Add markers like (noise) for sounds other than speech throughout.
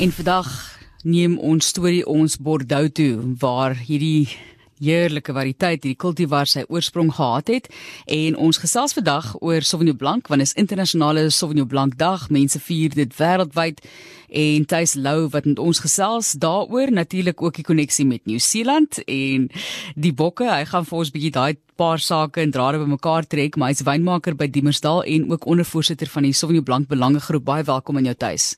En vandag neem ons storie ons Bordeaux toe waar hierdie heerlike variëteit hierdie kultivar sy oorsprong gehad het. En ons gesels vandag oor Sauvignon Blanc want is internasionale Sauvignon Blanc dag. Mense vier dit wêreldwyd en Thys Lou wat met ons gesels daaroor natuurlik ook die koneksie met Nieu-Seeland en die bokke. Hy gaan vir ons bietjie daai paar sake en drade bymekaar trek maar hy's wynmaker by Diemersdal en ook ondervoorsitter van die Sauvignon Blanc belangegroep. Baie welkom in jou tuis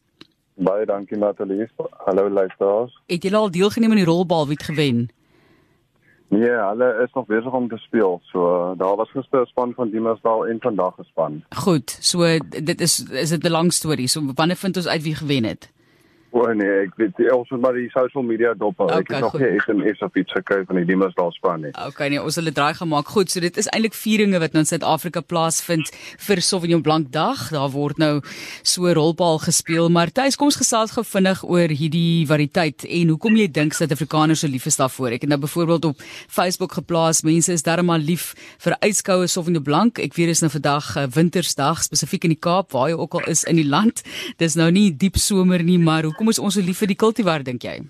Baie dankie Natalie. Hallo luisteraars. Het julle al deelgeneem aan die rolbal wie het gewen? Nee, hulle is nog besig om te speel. So daar was gister 'n span van Diemersdal en vandag gespan. Goed. So dit is is dit 'n lang storie. So wanneer vind ons uit wie gewen het? O oh, nee, ek weet ons moet maar die social media dop hou. Okay, ek het nog nie SMS of iets gekry van die Dimasdal span nie. Okay nee, ons het hulle draai gemaak. Goed, so dit is eintlik vieringe wat nou in Suid-Afrika plaasvind vir Sauvignon Blanc Dag. Daar word nou so rolbal gespeel, maar tuis kom ons gesels gou vinnig oor hierdie variëteit en hoekom jy dink Suid-Afrikaners so lief is daarvoor. Ek het nou byvoorbeeld op Facebook geplaas, mense is darmal lief vir yskoue Sauvignon Blanc. Ek weet dis nou vandag uh, wintersdag spesifiek in die Kaap waar jy ook al is in die land. Dis nou nie diep somer nie, maar hoekom is ons so lief vir die kultivar dink jy?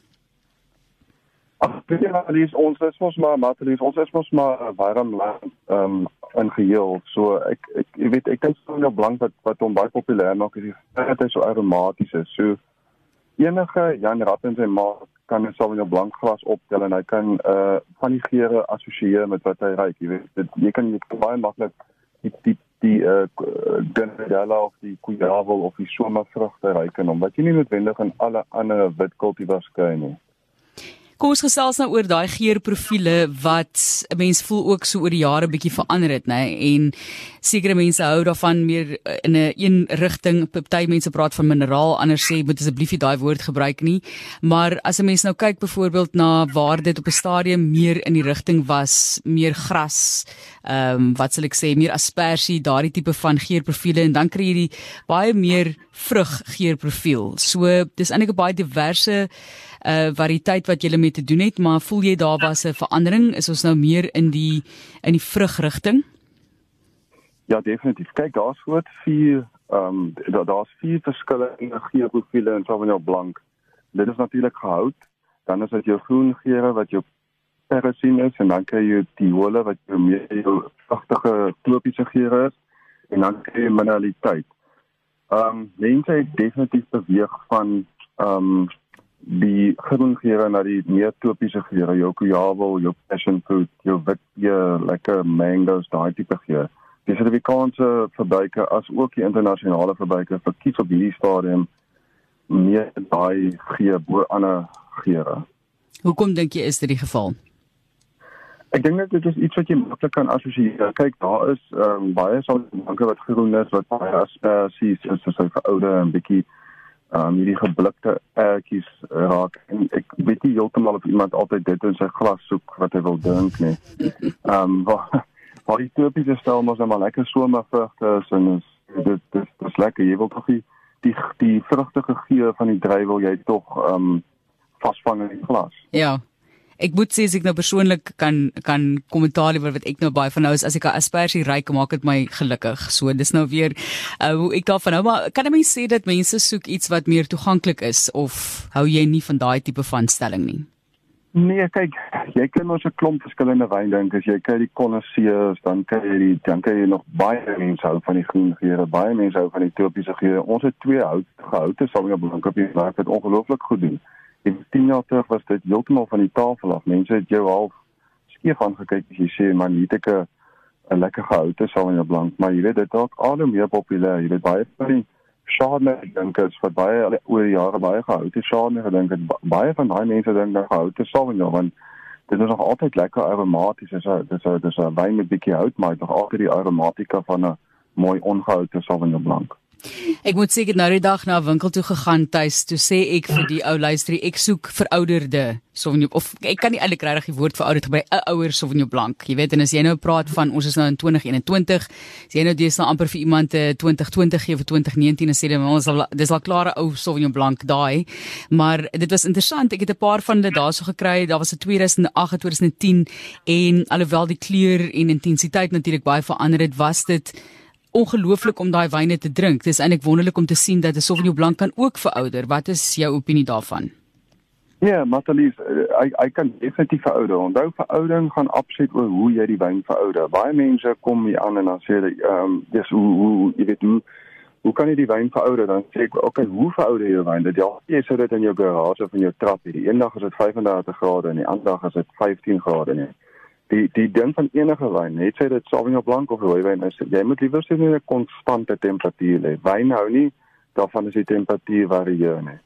Ag, weet jy Alice, ons is mos maar Matlies, ons is mos maar 'n warm land ehm um, in geheel. So ek ek jy weet ek dink so 'n blank wat wat hom baie populêr maak is dit is so aromaties is. So enige Jan Ratten se maak kan 'n Sauvignon Blanc glas optel en hy kan uh van die geure assosieer met wat hy ruik, jy weet. Dit jy kan dit baie maklik die die die uh Grenadella of die Cuyavol of die somervrugte ryk in hom wat jy nie noodwendig in alle ander wit kultivars kry nie. Kom ons gesels nou oor daai geurprofiele wat 'n mens voel ook so oor die jare bietjie verander het, nê? En sekere mense hou daarvan meer eh, in 'n een, rigting. Party mense praat van mineraal, ander sê moet asseblief nie daai woord gebruik nie. Maar as 'n mens nou kyk byvoorbeeld na waar dit op 'n stadium meer in die rigting was, meer gras, ehm um, wat sal ek sê, meer aspersie, daardie tipe van geurprofiele en dan kry jy die baie meer vrug geurprofiel. So dis eintlik 'n baie diverse 'n uh, variëteit wat jy mee te doen het, maar voel jy daar was 'n verandering? Is ons nou meer in die in die vrugrigting? Ja, definitief. Kyk, daar's groot vier ehm um, daar's vier verskillende geurprofiele in Sauvignon Blanc. Dit is natuurlik gehout, dan is dit jou groen geure wat jou persiene is en dan kry jy die hole wat jou meer jou vrugtige tropiese geure is en dan kry jy mineraliteit. Ehm um, mense het definitief beweeg van ehm um, die geure na die meer tropiese geure, jou guava, jou passion fruit, jou wit peer, lekker mangoes, daai tipe geure. Die Suid-Afrikaanse verbruiker as ook die internasionale verbruiker verkies op hierdie stadium meer daai geur bo ander geure. Hoekom dink jy is dit die geval? Ek dink dit is iets wat jy maklik kan assosieer. Kyk, daar is um, baie soorte wat groen is wat baie asperges is, soos hy veroude en bietjie um hierdie geblikte ertjies raak en ek weet nie heeltemal of iemand altyd dit in sy glas soek wat hy wil drink nie. Um (laughs) waar waar die tropiese stel mos net maar lekker somervrugte is en is dit dit is lekker jy wil tog die die die vrugtige geur van die druiwe wil jy tog um vasvang in die glas. Ja ek moet sê as ek nou persoonlik kan kan kommentaar lewer wat ek nou baie van nou is as ek 'n aspersie ryk maak dit my gelukkig. So dis nou weer uh, ek daarvan hou maar kan 'n mens sê dat mense soek iets wat meer toeganklik is of hou jy nie van daai tipe van stelling nie? Nee, kyk, jy kan ons 'n klomp verskillende wyn dink as jy kyk die connoisseurs, dan kyk jy die dan kyk jy nog baie mense hou van die groen geure, baie mense hou van die tropiese geure. Ons het twee hout gehoute Sauvignon Blanc op die mark wat ongelooflik goed doen. En 10 jaar terug was dit heeltemal van die tafel af. Mense het jou half skeef aangekyk as jy sê man, hier het ek 'n lekker gehoute Sauvignon Blanc, maar jy weet dit dalk al hoe meer populêr. Jy weet baie van die Chardonnay drinkers wat baie oor die jare baie gehoute Chardonnay gedink het. Baie van daai mense dink dat gehoute Sauvignon want dit is nog altyd lekker aromaties. Dit is dit is dis 'n wyn met bietjie hout, maar nog altyd die aromatika van 'n mooi ongehoute Sauvignon Blanc. Ek moet sê ek het nou die dag na winkel toe gegaan tuis toe sê ek vir die ou luisterie ek soek verouderde Sauvignon of ek kan nie eintlik regtig die woord verouderd gebruik 'n ouer Sauvignon Blanc jy weet en as jy nou praat van ons is nou in 2021 as jy nou dis nou amper vir iemand 'n 2020 gee vir 2019 en sê dan ons al dis al klare ou Sauvignon Blanc daai. Maar dit was interessant. Ek het 'n paar van hulle daarso gekry. Daar was 'n 2008 2010 en alhoewel die kleur en intensiteit natuurlik baie verander het was dit ongelooflik om daai wyne te drink. Dis eintlik wonderlik om te sien dat 'n Sauvignon Blanc kan ook verouder. Wat is jou opinie daarvan? Ja, Matalies, hy hy kan definitief verouder. Onthou veroudering gaan absoluut oor hoe jy die wyn verouder. Baie mense kom hier aan en dan sê hulle ehm um, dis hoe hoe jy weet hoe hoe kan jy die wyn verouder? Dan sê ek, okay, hoe verouder jy wyn? Dat jy jy sou dit in jou garage of in jou trap hierdie eendag is dit 35 grade en die ander dag is dit 15 grade nie. Die die ding van enige wyn, net sê dit Sauvignon Blanc of rooiwyn is, jy moet liewer sien 'n konstante temperatuur hê. Wyn hou nie daarvan as die temperatuur varieer nie.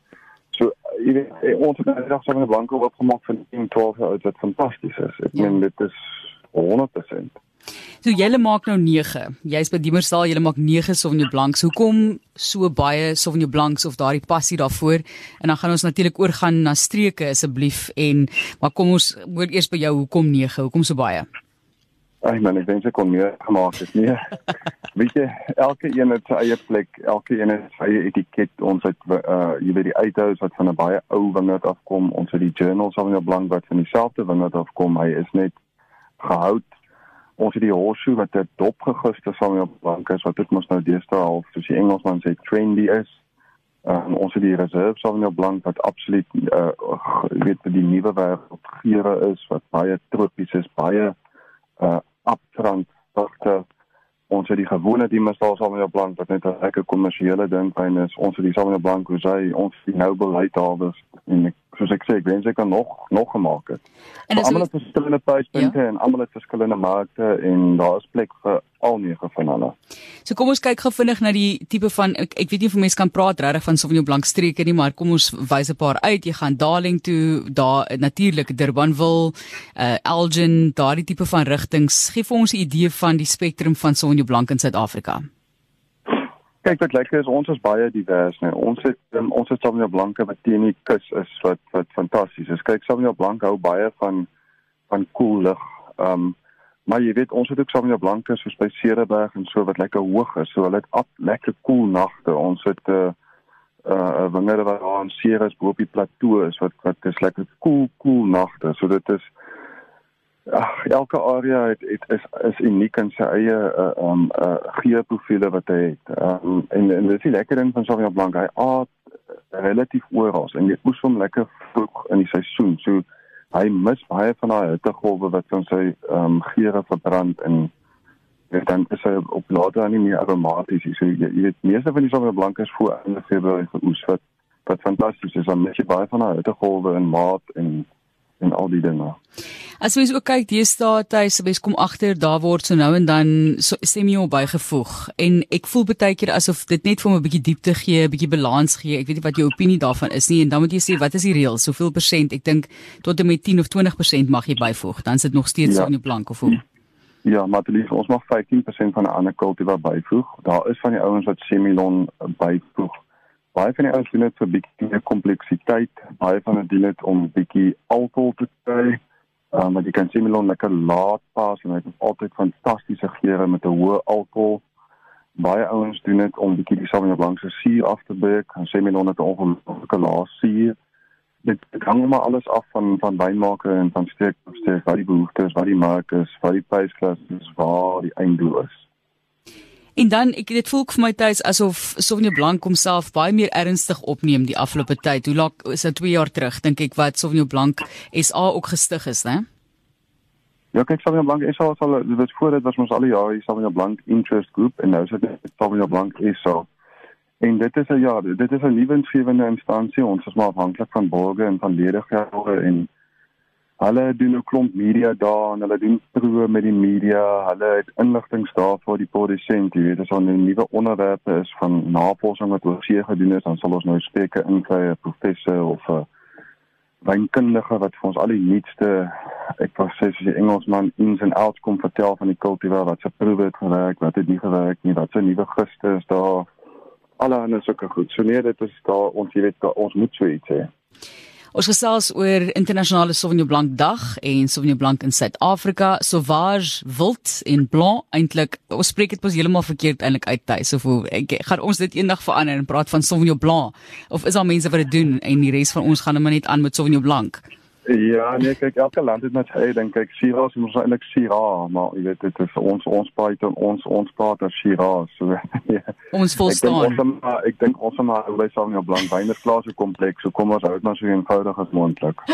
So jy weet ons het nou Sauvignon Blanc opgemaak van 10 12 jaar oud wat fantasties is. Ek ja. meen dit is 100%. So julle maak nou 9. Jy's by Diemersdal, julle maak 9 Sauvignon Blancs. Hoekom so baie Sauvignon Blancs of daardie passie daarvoor? En dan gaan ons natuurlik oorgaan na streke asseblief en maar kom ons hoor eers by jou hoekom 9? Hoekom so baie? Ag man, ek dink ek kon meer gemaak het nie. (laughs) weet jy, elke een het sy eie plek, elke een het sy eie etiket. Ons het uh jy weet die uithouers wat van 'n baie ou wingerd afkom. Ons het die journals Sauvignon Blanc wat van dieselfde wingerd afkom. Hy is net gehout ons het die horseshoe wat 'n dopgeguste Samuel Blanc is wat dit mos nou deesdae al soos die Engelsman sê trendy is. Um, ons het die reserve Sauvignon Blanc wat absoluut uh, weet vir die nuwe wêreld geure is wat baie tropies is, baie uh upfront dogter ons het die gewone die mesal Sauvignon Blanc wat net 'n lekker kommersiële ding is. Ons het die Sauvignon Blanc Rosé, ons die Noble Light Harvest en ek, soos ek sê, ek wens ek kan nog nog gemaak het. En almal het verskillende pryspunte ja? en almal het verskillende markte en daar is plek vir al nege van hulle. So kom ons kyk gou vinnig na die tipe van ek, ek weet nie of mense kan praat regtig van Sauvignon Blanc streke nie, maar kom ons wys 'n paar uit. Jy gaan Darling toe, daar natuurlik Durbanville, uh Elgin, daardie tipe van rigtings. Gee vir ons 'n idee van die spektrum van Sauvignon Blanc in Suid-Afrika. Kyk wat lekker is, ons is baie divers, nee. Ons het um, ons het Sauvignon Blanc wat teen die kus is wat wat fantasties is. Kyk Sauvignon Blanc hou baie van van koel cool lug. Um maar jy weet ons het ook Sauvignon Blanc soos by Cereberg en so wat lekker hoog is. So hulle het ab, lekker koel cool nagte. Ons het 'n uh, uh, uh wingerde wat daar in Ceres bo op die plateau is wat wat is lekker koel cool, koel cool nagte. So dit is Ag, elke area het, het is is uniek in sy eie uh um uh geoprofiele wat hy het. Um en en dit is die lekker ding van Sauvignon Blanc. Hy aard relatief oral en jy oes hom lekker vroeg in die seisoen. So hy mis baie van daai hittegolwe wat van sy um geure verbrand en en dan is hy op later dan nie meer aromaties. So jy, jy weet meeste van die Sauvignon Blanc is voor in Februarie geoes wat wat fantasties is. Dan mis baie van daai hittegolwe in Maart en en al die dinge. As mens ook kyk, hy se bes kom agter, daar word so nou en dan so, semio bygevoeg en ek voel baie keer asof dit net vir my 'n bietjie diepte gee, 'n bietjie balans gee. Ek weet nie wat jou opinie daarvan is nie en dan moet jy sê wat is die reël? Soveel persent? Ek dink tot en met 10 of 20% mag jy byvoeg. Dan sit nog steeds ja. in die blank of hoe. Ja, maar dit is ons mag 15% van 'n ander kultivar byvoeg. Daar is van die ouens wat semilon byvoeg baie van die ouens doen dit vir bietjie meer kompleksiteit, baie van dit doen dit om bietjie alkohol te kry. Ehm um, jy kan sien Melon lekker laat pas en hy het altyd fantastiese geure met 'n hoë alkohol. Baie ouens doen dit om bietjie die Sauvignon Blanc se suur af te breek. En sê Melon het 'n ongelooflike laas suur. Dit hang maar alles af van van wynmaker en van steek of steek wat die behoeftes, wat die mark is, wat die prysklas is, waar die einddoel is. En dan ek dit voel vir my tuis asof Sauvignon Blanc homself baie meer ernstig opneem die afgelope tyd. Hoe lank is dit 2 jaar terug dink ek wat Sauvignon Blanc SA ook gestig is, né? Ja, kyk Sauvignon Blanc SA was al dit voor dit was ons al die jare Sauvignon Blanc Interest Group en nou is dit Sauvignon Blanc SA. En dit is 'n ja, dit is 'n nuwensgewende instansie. Ons is maar afhanklik van borge en van ledighede en Hulle doen 'n klomp media daar en hulle doen proe met die media. Hulle het inligting daar vir die produsent, jy weet, as daar 'n nuwe onderwerpe is van navorsing wat oor see gedoen is, dan sal ons nou spreeke inkry 'n professor of 'n wynkundige wat vir ons al die nuutste ek sê as die Engelsman ins en outs kom vertel van die kultivar wat se proe het gewerk, wat het nie gewerk nie, wat se nuwe giste is daar. Alle ander sulke goed. So nee, dit is daar ons jy weet ons moet so iets hê. Ons gesels oor internasionale Sauvignon Blanc dag en Sauvignon Blanc in Suid-Afrika, Sauvage Wild en Blanc eintlik. Ons spreek dit mos heeltemal verkeerd eintlik uit tuis of hoe ek gaan ons dit eendag verander en praat van Sauvignon Blanc of is daar mense wat dit doen en die res van ons gaan maar net aan met Sauvignon Blanc? Ja, nee, kyk elke land het net sy eie ding. Kyk, Shiraz is ons eintlik Shiraz, maar jy weet dit is ons ons praat ons ons praat as Shiraz. So, (laughs) ja. Ons verstaan. Ek dink ons, ek dink ons maar by Samuel Blank Wynersglas so kompleks. So kom ons hou dit maar so eenvoudig as moontlik.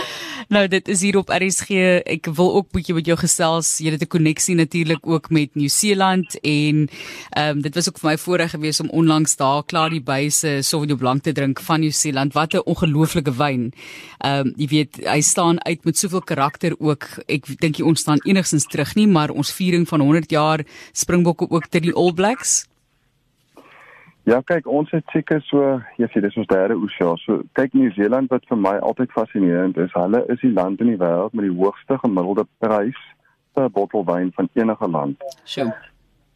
Nou dit is hier op RSG. Ek wil ook bietjie met jou gesels. Jy het 'n koneksie natuurlik ook met Nieu-Seeland en ehm um, dit was ook vir my voorreg geweest om onlangs daar klaar die byse Sauvignon Blanc te drink van Nieu-Seeland. Wat 'n ongelooflike wyn. Ehm um, jy weet hy staan uit met soveel karakter ook. Ek dink ons staan enigstens terug nie, maar ons viering van 100 jaar Springbokke ook ter die All Blacks. Ja, kyk, ons het seker so, jy sê dis ons derde oesjaar. So kyk Nieu-Seeland wat vir my altyd fascinerend is. Hulle is die land in die wêreld met die hoogste gemiddelde prys per bottel wyn van enige land. Sjoe.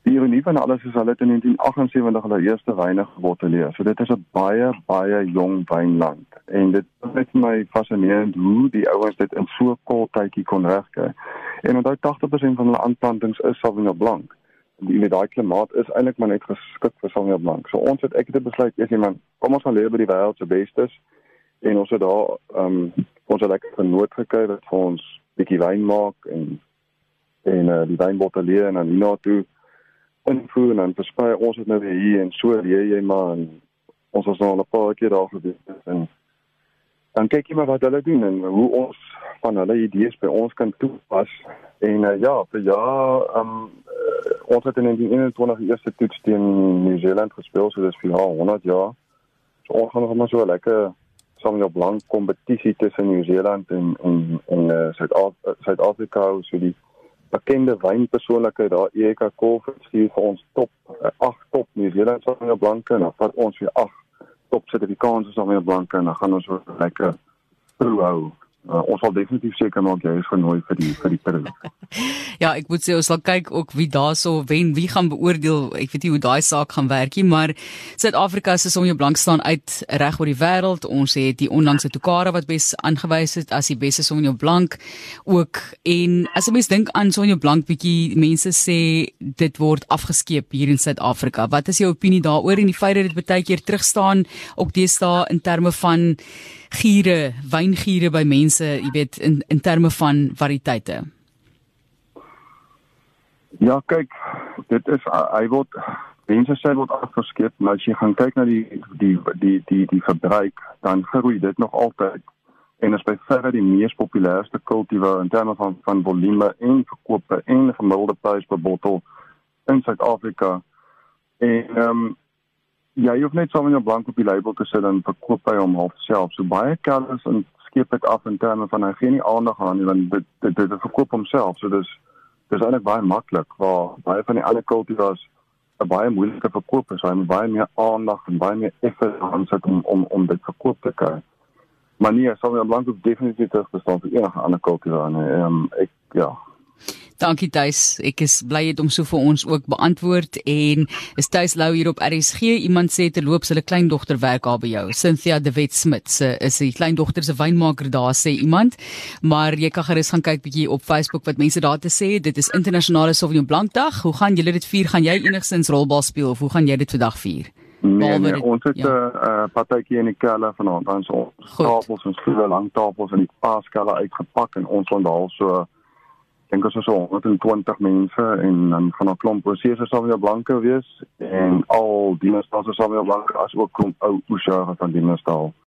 Die ironie van alles is hulle het in 1978 hulle eerste wyne gebottelleer. So dit is 'n baie baie jong wynland en dit is net vir my fascinerend hoe die ouens dit in so kort tydjie kon regkry. En onthou 80% van hulle aanplantings is Sauvignon Blanc die met daai klimaat is eintlik maar net geskik vir Samuel Blanc. So ons het ek het besluit eers iemand kom ons gaan leer by die wêreld se bestes en ons het daar ehm um, ons het lekker genoot gekry wat vir ons bietjie wyn maak en en uh, die wynbottelleer en dan hierna toe invoer en dan versprei ons dit nou weer hier en so leer jy maar en ons was nou al 'n paar keer daar gewees en dan kyk jy maar wat hulle doen en hoe ons van hulle idees by ons kan toepas en uh, ja vir ja um, ons het in die 21 eerste toets teen Nieu-Seeland gespeel, so dis vir haar 100 jaar. So ons gaan nog maar so lekker saam op blank kompetisie tussen Nieu-Seeland en en en uh, Suid-Afrika, so die bekende wynpersoonlikheid daar Erika Kolf stuur vir ons top 8 uh, top Nieu-Seeland saam op blanke en dan vat ons weer 8 top Suid-Afrikaanse saam op blanke en dan gaan ons so lekker proe hou. Uh, ons sal definitief seker maak jy is genooi vir die vir die periode. (laughs) ja, ek moet sê ons sal kyk ook wie daarso wen, wie gaan beoordeel. Ek weet nie hoe daai saak gaan werk nie, maar Suid-Afrika se sonje blank staan uit reg oor die wêreld. Ons het die onlangse Tokara wat bes aangewys het as die beste sonje blank ook en as 'n mens dink aan sonje blank bietjie mense sê dit word afgeskeep hier in Suid-Afrika. Wat is jou opinie daaroor en die feit dat dit baie keer terugstaan ook deesdae in terme van giere, wyngiere by mense, jy weet in in terme van variëteite. Ja, kyk, dit is hy word mense sê word afgeskeep, maar as jy gaan kyk na die die die die die verbruik, dan groei dit nog altyd en is by verre die mees populairste kultivar in terme van van volume en verkope en gemiddelde prys per bottel in Suid-Afrika. En ehm um, jy hoef net sommer jou blank op die label te sit en verkoop hy hom half self. So baie kellers en skep dit af in terme van hy gee nie aandag aan nie want dit dit dit verkoop homself. So dis dis eintlik baie maklik waar baie van die ander kultivars 'n baie moeilike verkoop is. Hy moet baie meer aandag en baie meer effort aansit om om om dit verkoop te kry. Maar nee, sommer blank op definitief te staan vir enige ander kultivar. Ehm um, ek ja, Dankie Tuis. Ek is bly het om so vir ons ook beantwoord en is Tuis Lou hier op RSG. Iemand sê te loop sy kleindogter werk daar by jou. Cynthia De Wet Smit se is sy kleindogter se wynmaker daar sê iemand. Maar jy kan gerus gaan kyk bietjie op Facebook wat mense daar te sê. Dit is internasionale Sauvignon Blanc dag. Hoe gaan julle dit vier? Gaan jy enigsins rolbal speel of hoe gaan jy dit vandag vier? Nee, nee, ons het 'n ja. uh, partytjie in die kelle vanaand. Dan so tafels en stoele, lang tafels en die paaskelle uitgepak en ons daar so dink ons is so 120 mense en dan van 'n klomp prosesse sal weer blanke wees en al die mense sal weer blanke as ook klomp ou oesjare van die mense